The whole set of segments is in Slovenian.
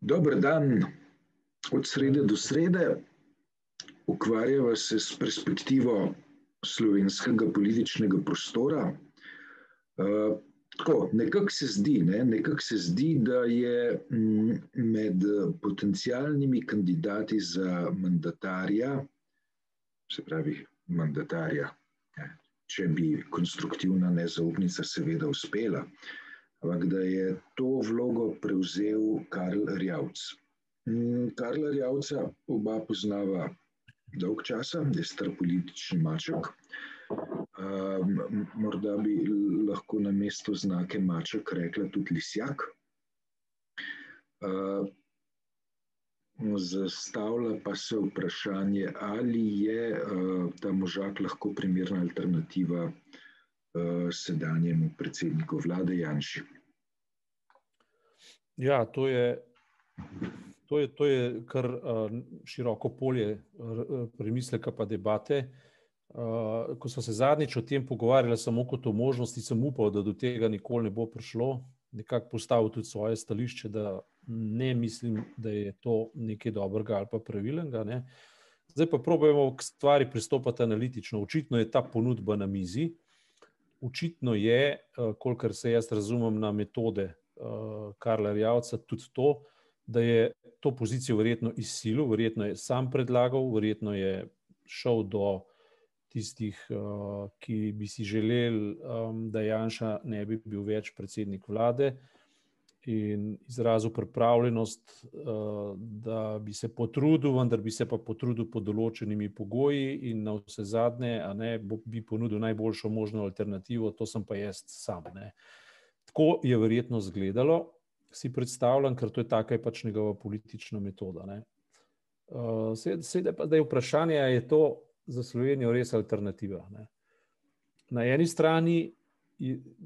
Dober dan, od srede do srede. Ukvarjava se s perspektivo slovenskega političnega prostora. Uh, tako, nekako se zdi, ne, nekak se zdi, da je m, med potencijalnimi kandidati za mandatarja, se pravi mandatarja, ne, če bi konstruktivna nezaupnica seveda uspela, ampak da je to vlogo prevzel Karl Rjavc. Karla Rjavca oba poznava dolg časa, je star politični maček. Um, morda bi lahko na mesto znake maček rekla tudi lisjak. Uh, zastavlja pa se vprašanje, ali je uh, ta možak lahko primerna alternativa uh, sedanjemu predsedniku vlade Janši. Ja, to je To je, to je kar uh, široko polje uh, premisleka, pa debate. Uh, ko smo se zadnjič o tem pogovarjali, samo kot o možnosti, sem upal, da do tega nikoli ne bo prišlo. Nekako postavil tudi svoje stališče, da ne mislim, da je to nekaj dobrega ali pa pravilnega. Ne. Zdaj pa probujemo k stvari pristopati analitično. Očitno je ta ponudba na mizi, očitno je, kolikor se jaz razumem na metode Karla Rjavca, tudi to, da je to pozicijo verjetno izsilil, verjetno je sam predlagal, verjetno je šel do tistih, uh, ki bi si želeli, da Janša ne bi bil več predsednik vlade. In izrazil pripravljenost, uh, da bi se potrudil, vendar bi se pa potrudil pod določenimi pogoji, in na vse zadnje, a ne bi ponudil najboljšo možno alternativo, to sem pa jaz sam. Ne. Tako je verjetno izgledalo si predstavljam, ker to je taka je pač njegova politična metoda. Uh, Sedaj pa je vprašanje, ali je to za Slovenijo res alternativa. Ne? Na eni strani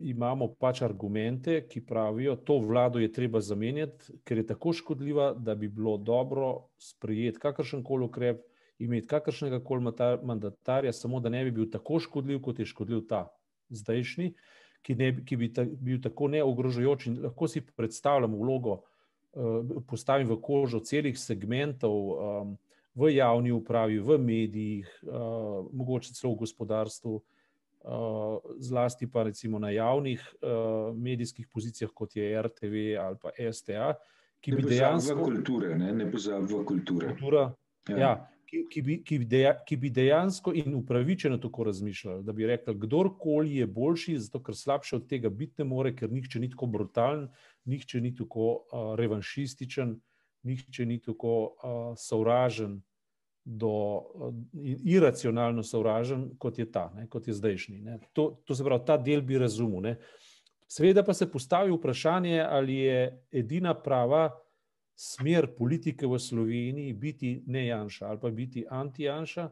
imamo pač argumente, ki pravijo, to vlado je treba zamenjati, ker je tako škodljiva, da bi bilo dobro sprejeti kakršen koli ukrep, imeti kakršnega koli mandatarja, samo da ne bi bil tako škodljiv, kot je škodljiv ta zdajšnji. Uh, ki, ne, ki bi ta, bil tako neogrožujoč. Lahko si predstavljam vlogo, uh, postavim v kožo celih segmentov um, v javni upravi, v medijih, uh, mogoče celo v gospodarstvu, uh, zlasti pa recimo na javnih uh, medijskih pozicijah, kot je RTV ali pa STA. Ki bi dejansko. Kulture, ne, ne pozabimo kulture. Kultura, ja. Ja, ki, ki, bi, ki, deja, ki bi dejansko in upravičeno tako razmišljali, da bi rekli, kdorkoli je boljši, zato ker slabše od tega biti ne more, ker nihče ni tako brutalen, nihče ni tako uh, revanšističen, nihče ni tako uh, sovražen, do, iracionalno sovražen, kot je ta, ne, kot je zdajšnji. To, to se pravi, ta del bi razumel. Ne. Seveda pa se postavi vprašanje, ali je edina prava smer politike v Sloveniji biti ne Janša ali pa biti anti-Janša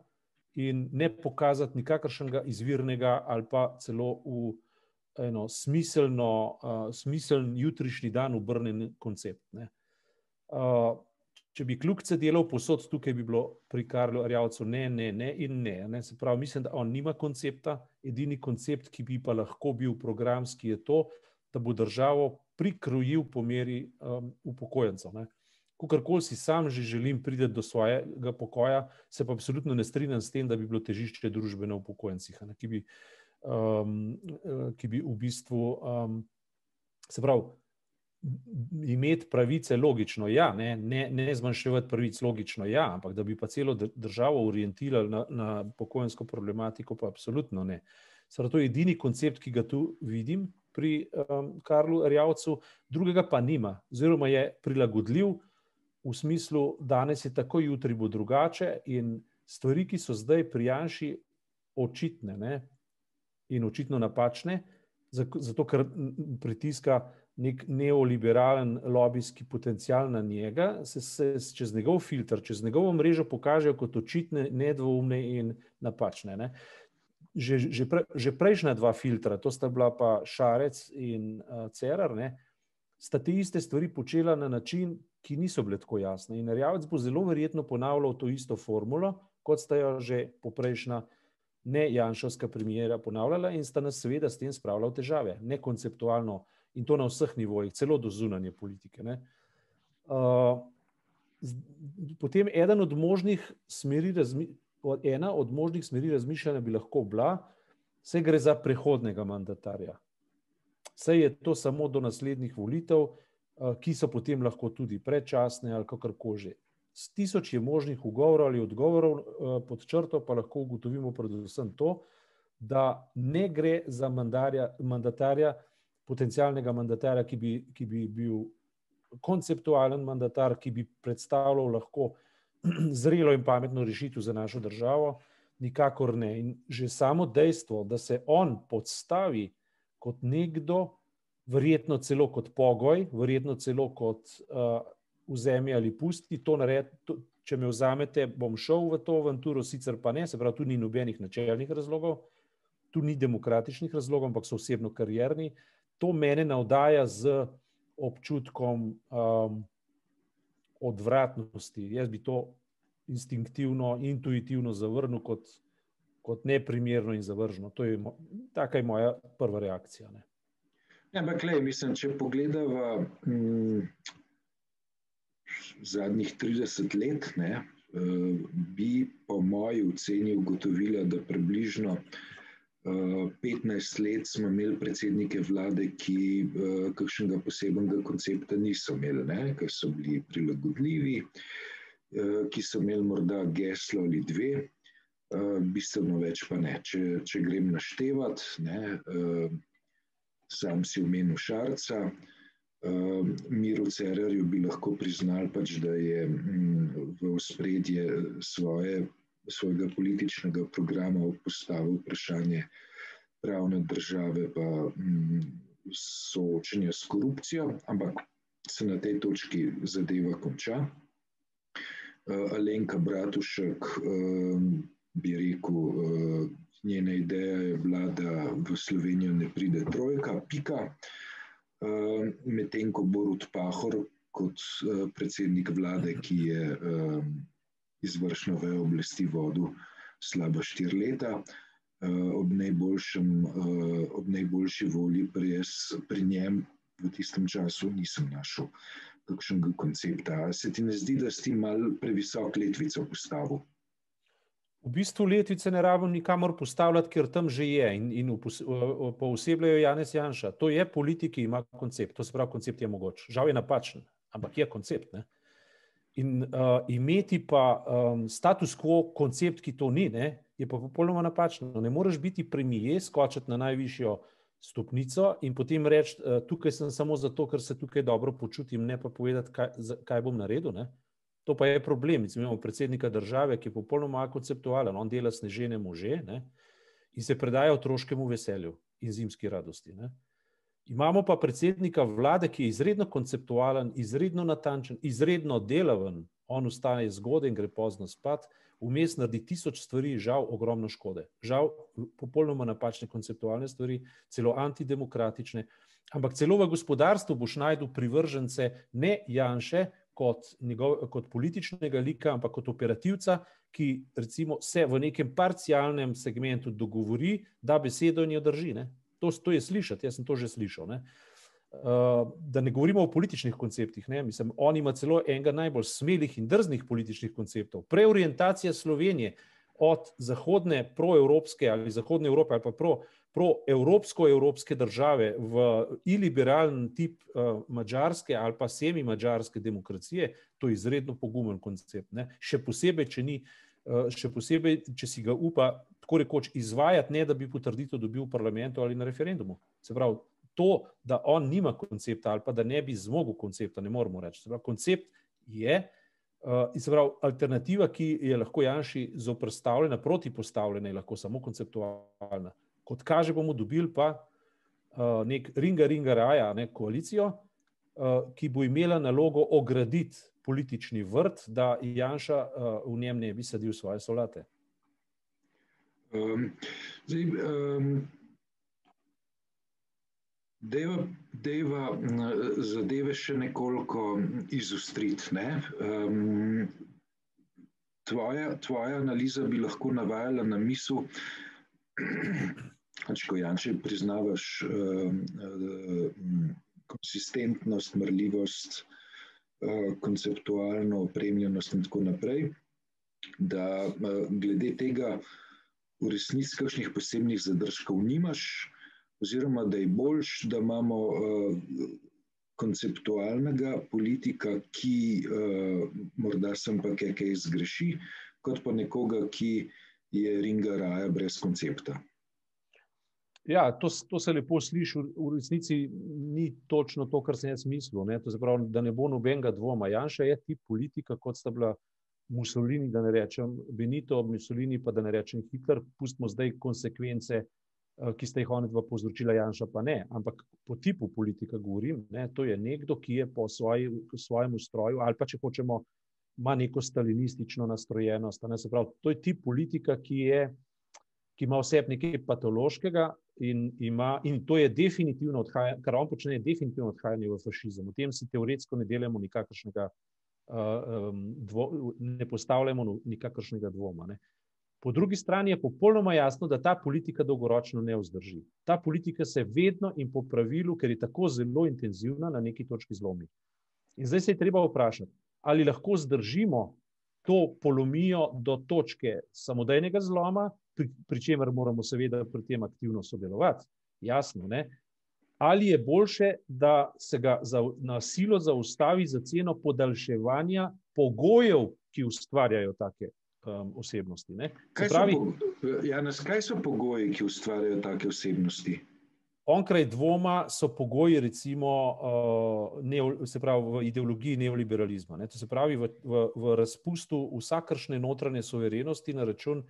in ne pokazati nikakršnega izvirnega ali pa celo v eno smiselno, uh, smiseln jutrišnji dan obrnen koncept. Uh, če bi kljukce delal posod, tukaj bi bilo pri Karlu Arjavcu ne, ne, ne in ne, ne. Se pravi, mislim, da on nima koncepta, edini koncept, ki bi pa lahko bil programski, je to, da bo državo prikrojil po meri um, upokojencev. Kakorkoli si sam že želim priti do svojega pokoja, se pa absolutno ne strinjam s tem, da bi bilo težišče družbe na upokojencih, ne, ki, bi, um, ki bi v bistvu, um, se pravi, imeti pravice logično, ja, ne, ne, ne zmanjševati pravic logično, ja, ampak da bi pa celo državo orientirali na, na pokojninsko problematiko, pa absolutno ne. Sra, to je edini koncept, ki ga tu vidim pri um, Karlu Rjavcu, drugega pa nima, oziroma je prilagodljiv v smislu, danes je tako, jutri bo drugače, in stvari, ki so zdaj pri Janši očitne ne, in očitno napačne, zato ker pritiska nek neoliberalen lobijski potencial na njega, se, se čez njegov filter, čez njegovo mrežo pokažejo kot očitne, nedvoumne in napačne. Ne. Že, že, pre, že prejšnja dva filtra, to sta bila pa Šarec in uh, Cerar, ne, sta te iste stvari počela na način, ki niso bile tako jasne. In Rjavec bo zelo verjetno ponavljal to isto formulo, kot sta jo že poprejšnja ne Janšovska premijera ponavljala in sta nas seveda s tem spravila v težave, ne konceptualno in to na vseh nivojih, celo do zunanje politike. Ne. Uh, potem eden od možnih smeri, ena od možnih smeri razmišljanja bi lahko bila, se gre za prehodnega mandatarja. Vse je to samo do naslednjih volitev, ki so potem lahko tudi predčasne ali kakorkoli. S tisoč je možnih ugovorov ali odgovorov uh, pod črto, pa lahko ugotovimo predvsem to, da ne gre za mandatarja, potencijalnega mandatarja, ki bi, ki bi bil konceptualen mandatar, ki bi predstavljal lahko zrelo in pametno rešitev za našo državo, nikakor ne. In že samo dejstvo, da se on podstavi kot nekdo, verjetno celo kot pogoj, verjetno celo kot uh, vzemi ali pusti, to narediti. Če me vzamete, bom šel v to avanturo, sicer pa ne, se pravi, tu ni nobenih načelnih razlogov, tu ni demokratičnih razlogov, ampak so osebno karjerni. To mene navdaja z občutkom um, odvratnosti. Jaz bi to instinktivno, intuitivno zavrnil kot, kot neprimerno in zavržno. To je, taka je moja prva reakcija. Ne. Ja, ampak, le, mislim, če pogledamo hm, zadnjih 30 let, ne, uh, bi po moji oceni ugotovila, da približno 15 let smo imeli predsednike vlade, ki uh, kakšnega posebnega koncepta niso imeli, ne? ker so bili prilagodljivi, ki so imeli morda geslo ali dve, bistveno več pa ne. Če, če grem naštevati, ne, sam si omenil Šarca. Uh, Miru Cererju bi lahko priznali, pač, da je mm, v spredje svoje svojega političnega programa postavil vprašanje pravne države, pa mm, soočenja s korupcijo, ampak se na tej točki zadeva konča. Uh, Alenka Bratušek uh, bi rekel, uh, njena ideja je bila, da v Slovenijo ne pride trojka, pika. Uh, Medtem ko Borut Pahor, kot uh, predsednik vlade, ki je uh, izvršno vejo oblasti vodu slaba štiri leta. Uh, ob, najboljšem, uh, ob najboljši volji pri, jaz, pri njem v tistem času nisem našel kakšnega koncepta. Se ti ne zdi, da si mal previsok letvico postavil? V bistvu letvice ne rabim nikamor postavljati, ker tam že je in, in poosebljajo Janez Janša. To je politik, ki ima koncept. To se pravi, koncept je mogoč. Žal je napačen, ampak je koncept. Ne? In uh, imeti pa um, status quo, koncept, ki to ni, ne, je pa popolnoma napačno. Ne moreš biti premije, skočiti na najvišjo stopnico in potem reči, uh, tukaj sem samo zato, ker se tukaj dobro počutim, ne pa povedati, kaj, kaj bom naredil. Ne. To pa je problem. Mi imamo predsednika države, ki je popolnoma konceptualen, on dela snežene može ne, in se predaja otroškemu veselju in zimski radosti. Ne. Imamo pa predsednika vlade, ki je izredno konceptualen, izredno natančen, izredno delaven. On ustane zgodaj in gre pozno spat, vmes naredi tisoč stvari, žal, ogromno škode. Žal, popolnoma napačne konceptualne stvari, celo antidemokratične. Ampak celo v gospodarstvu boš najdel privržence ne Janše kot, njegov, kot političnega lika, ampak kot operativca, ki recimo se v nekem parcialnem segmentu dogovori, da besedo in jo drži. Ne? To, to je slišati, jaz sem to že slišal. Ne? Uh, da ne govorimo o političnih konceptih. Mislim, on ima celo enega najbolj smelih in drznih političnih konceptov. Preorientacija Slovenije od zahodne proevropske ali zahodne Evrope ali pa pro, proevropsko-evropske države v iliberalen tip uh, mačarske ali pa semi-mačarske demokracije, to je izredno pogumen koncept. Ne? Še posebej, če ni. Uh, še posebej, če si ga upa tako rekoč izvajati, ne da bi potrditev dobil v parlamentu ali na referendumu. Se pravi, to, da on nima koncepta ali pa da ne bi zmogel koncepta, ne moremo reči. Se pravi, koncept je uh, se pravi, alternativa, ki je lahko Janši zoprstavljena, protipostavljena, je lahko samo konceptualna. Kot kaže, bomo dobili pa uh, nek ringa, ringa raja, ne koalicijo, uh, ki bo imela nalogo ograditi politični vrt, da Janša uh, v njem ne bi sadil svoje solate. Um, zdaj, um, deva, deva zadeve še nekoliko izostriti. Ne? Um, tvoja, tvoja analiza bi lahko navajala na misel, da če Janče priznavaš um, um, konsistentnost, mrljivost, konceptualno opremljenost in tako naprej, da glede tega v resnici kakšnih posebnih zadržkov nimaš, oziroma da je boljš, da imamo konceptualnega politika, ki morda sem pa kaj zgreši, kot pa nekoga, ki je ringa raja brez koncepta. Ja, to, to se lepo sliši, v resnici ni točno to, kar sem jaz mislil. Ne? To pravi, da ne bo nobenega dvoma. Janša je tip politika, kot sta bila Mussolini, da ne rečem Benito, Mussolini, pa da ne rečem Hitler. Pustimo zdaj konsekvence, eh, ki ste jih oni dva povzročila, Janša pa ne. Ampak po tipu politika govorim. Ne? To je nekdo, ki je po svoji, svojem ustroju, ali pa če hočemo, ima neko stalinistično nastrojenost. Ne? Pravi, to je tip politika, ki je ki ima vse nekaj patološkega, in, ima, in to je definitivno odhajanje, kar on počne, je definitivno odhajanje v fašizem. O tem si teoretsko ne delamo nikakršnega, uh, um, dvo, ne postavljamo nikakršnega dvoma. Ne. Po drugi strani je popolnoma jasno, da ta politika dolgoročno ne vzdrži. Ta politika se vedno in po pravilu, ker je tako zelo intenzivna, na neki točki zlomi. In zdaj se je treba vprašati, ali lahko zdržimo to polomijo do točke samodejnega zloma, pri, pri čemer moramo seveda pri tem aktivno sodelovati. Jasno, ne? Ali je bolje, da se ga za, na silo zaustavi za ceno podaljševanja pogojev, ki ustvarjajo take um, osebnosti? Kaj, pravi, so, Janes, kaj so pogoji, ki ustvarjajo take osebnosti? Onkraj dvoma so pogoji, recimo, uh, ne, se pravi, v ideologiji neoliberalizma. Ne? To se pravi, v, v, v razpustu vsakršne notranje soverenosti na račun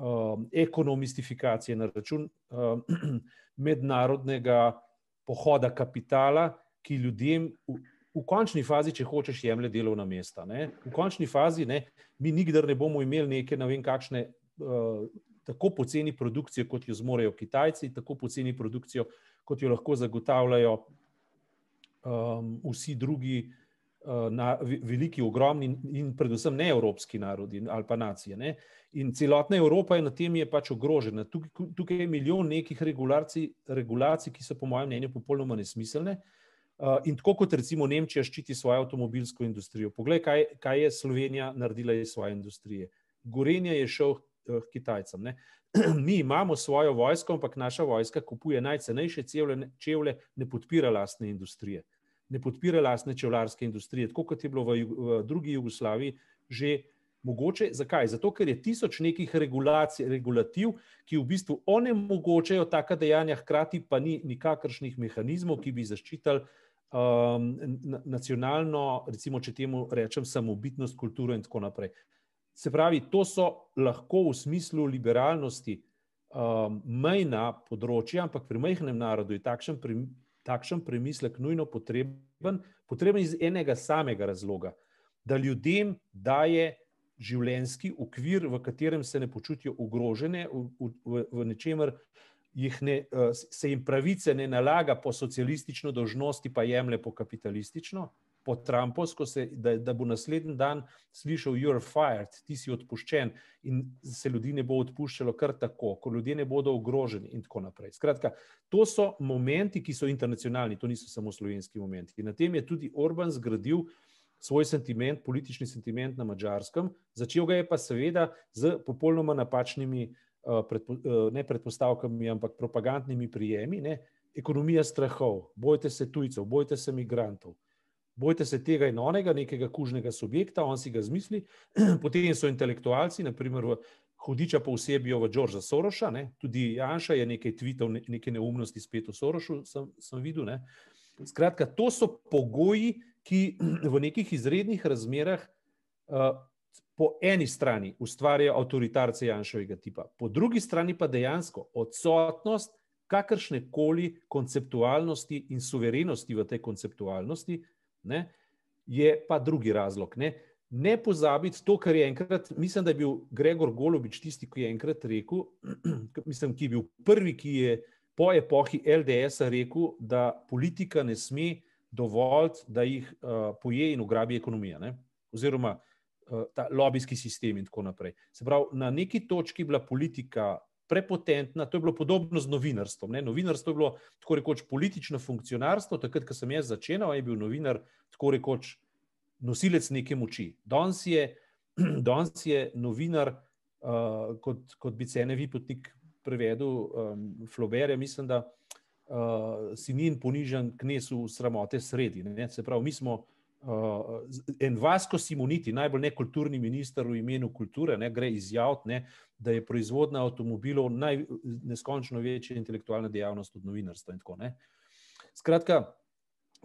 um, ekonomistifikacije, na račun um, mednarodnega pohoda kapitala, ki ljudem v, v končni fazi, če hočeš, jemlje delovna mesta. Ne? V končni fazi ne, mi nikdar ne bomo imeli neke, ne vem, kakšne. Uh, Tako poceni produkcijo, kot jo zmorejo Kitajci, tako poceni produkcijo, kot jo lahko zagotavljajo um, vsi drugi na, veliki, ogromni in predvsem neevropski narodi ali pa nacije. Ne? In celotna Evropa je na tem je pač ogrožena. Tukaj, tukaj je milijon nekih regulacij, regulacij, ki so po mojem mnenju popolnoma nesmiselne. Uh, in tako kot recimo Nemčija ščiti svojo avtomobilsko industrijo. Poglej, kaj, kaj je Slovenija naredila iz svoje industrije. Gorenje je šel uh, Kitajcem. Ne? Mi imamo svojo vojsko, ampak naša vojska kupuje najcenejše čevlje, čevlje, ne podpira lastne industrije, ne podpira lastne čevlarske industrije, tako kot je bilo v, v drugi Jugoslaviji že Mogoče, zakaj? Zato, ker je tisoč nekih regulacij, regulativ, ki v bistvu onemogočajo taka dejanja, hkrati pa ni nikakršnih mehanizmov, ki bi zaščitili um, nacionalno, recimo, če temu rečem, samobitnost, kulturo in tako naprej. Se pravi, to so lahko v smislu liberalnosti um, mejna področja, ampak pri majhnem narodu je takšen, pre, takšen premislek nujno potreben, potreben iz enega samega razloga, da ljudem daje življenjski okvir, v katerem se ne počutijo ogrožene, v, v, v nečemer ne, eh, se jim pravice ne nalaga po socialistično dožnosti, pa jemlje po kapitalistično, po Trumpovsko, se, da, da bo naslednji dan slišal, you're fired, ti si odpuščen in se ljudi ne bo odpuščalo kar tako, ko ljudje ne bodo ogroženi in tako naprej. Skratka, to so momenti, ki so internacionalni, to niso samo slovenski momenti. In na tem je tudi Orban zgradil svoj sentiment, politični sentiment na mačarskem, začel ga je pa seveda z popolnoma napačnimi, uh, predpo, uh, ne predpostavkami, ampak propagandnimi prijemi. Ne? Ekonomija strahov, bojte se tujcev, bojte se migrantov, bojte se tega in onega, nekega kužnega subjekta, on si ga zmisli. Potem so intelektualci, naprimer v Hudiča pa vsebijo v Džorža Soroša, ne? tudi Janša je nekaj tvitev, ne, neke neumnosti spet v Sorošu, sem, sem videl. Ne? Skratka, to so pogoji, ki v nekih izrednih razmerah uh, po eni strani ustvarjajo avtoritarce Janšovega tipa, po drugi strani pa dejansko odsotnost kakršne koli konceptualnosti in suverenosti v tej konceptualnosti, ne, je pa drugi razlog. Ne. Ne pozabiti to, kar je enkrat, mislim, da je bil Gregor Golobič tisti, ki je enkrat rekel, mislim, ki je bil prvi, ki je po epohi LDS-a rekel, da politika ne sme dovolj, da jih uh, poje in ugrabi ekonomija, ne? oziroma uh, ta lobijski sistem in tako naprej. Se pravi, na neki točki je bila politika prepotentna, to je bilo podobno z novinarstvom. Ne? Novinarstvo je bilo tako rekoč politično funkcionarstvo, takrat, ko sem jaz začenjal, je bil novinar tako rekoč nosilec neke moči. Danes je, danes je novinar, uh, kot, kot bi se ne vipotnik prevedel, um, Floberja, mislim, da uh, si ni ponižen knes v sramote sredi. Ne? Se pravi, mi smo uh, en Vasko Simoniti, najbolj nekulturni minister v imenu kulture, ne, gre izjaviti, da je proizvodnja avtomobilov naj, neskončno večja intelektualna dejavnost od novinarstva. Tako, Skratka,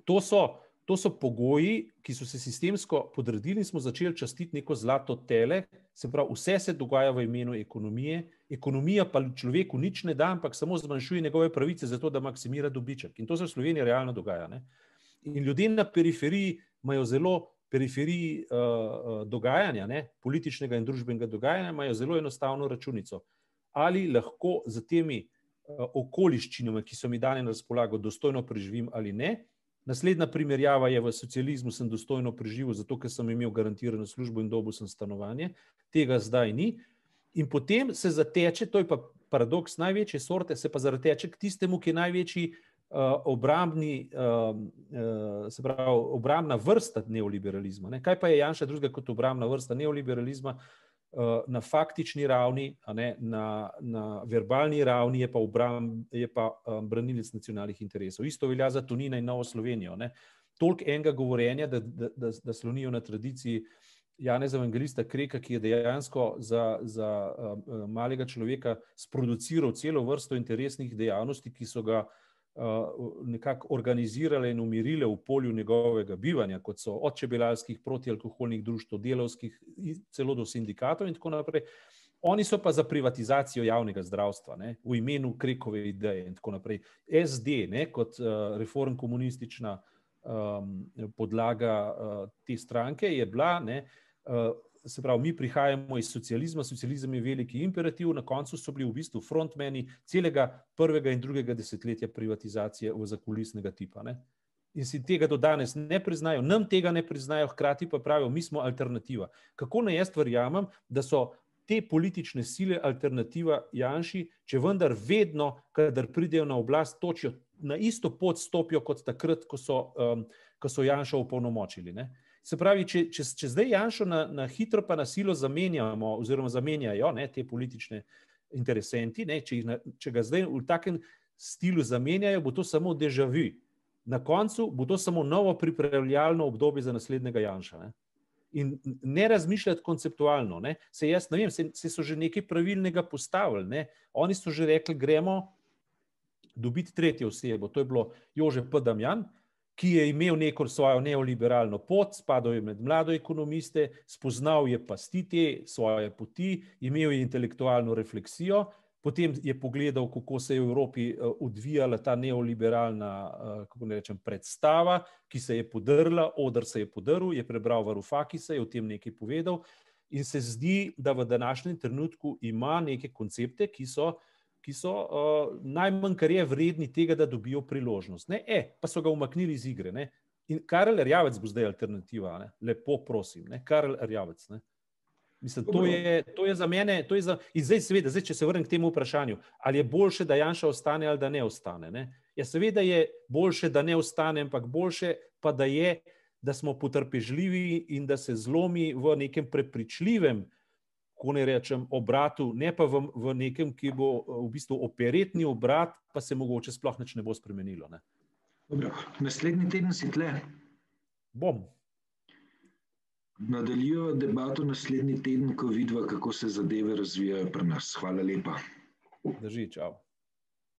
to so. To so pogoji, ki so se sistemsko podredili, in smo začeli častiti neko zlato tele, se pravi, vse se dogaja v imenu ekonomije, ekonomija pa človeku nič ne da, ampak samo zmanjšuje njegove pravice, zato da maksimira dobiček. In to se v Sloveniji realno dogaja. Ne? In ljudje na periferiji imajo zelo periferiji uh, dogajanja, ne, političnega in družbenega dogajanja, imajo zelo enostavno računico. Ali lahko z temi uh, okoliščinami, ki so mi dane na razpolago, dostojno preživim ali ne. Naslednja primerjava je v socializmu, sem dostojno preživel, zato ker sem imel garantirano službo in dobil sem stanovanje, tega zdaj ni. In potem se zateče, to je pa paradoks največje sorte, se pa zateče k tistemu, ki je največji uh, obrambni, uh, uh, se pravi, obrambna vrsta neoliberalizma. Ne? Kaj pa je Janša drugega kot obrambna vrsta neoliberalizma? Na faktični ravni, ne, na, na verbalni ravni, je pa, obram, je pa um, branilec nacionalnih interesov. Isto velja za Tunina in Novo Slovenijo. Toliko enega govorjenja, da, da, da, da slonijo na tradiciji Janeza Evangelista Kreka, ki je dejansko za, za um, malega človeka sproduciral celo vrsto interesnih dejavnosti, ki so ga uh, nekako organizirale in umirile v polju njegovega bivanja, kot so od čebelarskih protialkoholnih društv, delovskih, celo do sindikatov in tako naprej. Oni so pa za privatizacijo javnega zdravstva, ne, v imenu Krekove ideje in tako naprej. SD, ne, kot uh, reform komunistična um, podlaga uh, te stranke, je bila ne, uh, se pravi, mi prihajamo iz socializma, socializem je veliki imperativ, na koncu so bili v bistvu frontmeni celega prvega in drugega desetletja privatizacije v zakulisnega tipa. Ne? In si tega do danes ne priznajo, nam tega ne priznajo, hkrati pa pravijo, mi smo alternativa. Kako naj jaz verjamem, da so te politične sile alternativa Janši, če vendar vedno, kadar pridejo na oblast, točijo na isto pot, stopijo kot takrat, ko so, um, ko so Janša upolnomočili. Ne? Se pravi, če, če, če zdaj Janšo na, na hitro pa na silo zamenjamo, oziroma zamenjajo ne, te politične interesenti, ne, če, na, če ga zdaj v takem stilu zamenjajo, bo to samo državi. Na koncu bo to samo novo pripravljalno obdobje za naslednjega Janša. Ne. In ne razmišljati konceptualno. Ne. Se, jaz, ne vem, se, se so že nekaj pravilnega postavili. Ne. Oni so že rekli, gremo dobiti tretjo osebo. To je bilo Jože P. Damjan ki je imel neko svojo neoliberalno pot, spadal je med mlade ekonomiste, spoznal je pasti te svoje poti, imel je intelektualno refleksijo, potem je pogledal, kako se je v Evropi eh, odvijala ta neoliberalna eh, kako ne rečem, predstava, ki se je podrla, odr se je podrl, je prebral Varufakisa, je o tem nekaj povedal in se zdi, da v današnjem trenutku ima neke koncepte, ki so ki so uh, najmanj, kar je vredni tega, da dobijo priložnost. Ne, e, pa so ga umaknili iz igre. Ne. In Karel Rjavec bo zdaj alternativa, ne. lepo prosim, ne. Karel Rjavec. Ne. Mislim, to, je, to je za mene, to je za, in zdaj, seveda, zdaj, če se vrnem k temu vprašanju, ali je boljše, da Janša ostane ali da ne ostane. Ne. Ja, seveda je boljše, da ne ostane, ampak boljše pa da je, da smo potrpežljivi in da se zlomi v nekem prepričljivem uh, ko ne rečem, obratu, ne pa v, v nekem, ki bo v bistvu operetni obrat, pa se mogoče sploh nič ne bo spremenilo. Ne. Dobro, naslednji teden si tle. Bom. Nadaljujemo debato naslednji teden, ko vidimo, kako se zadeve razvijajo pri nas. Hvala lepa. Drži, čau.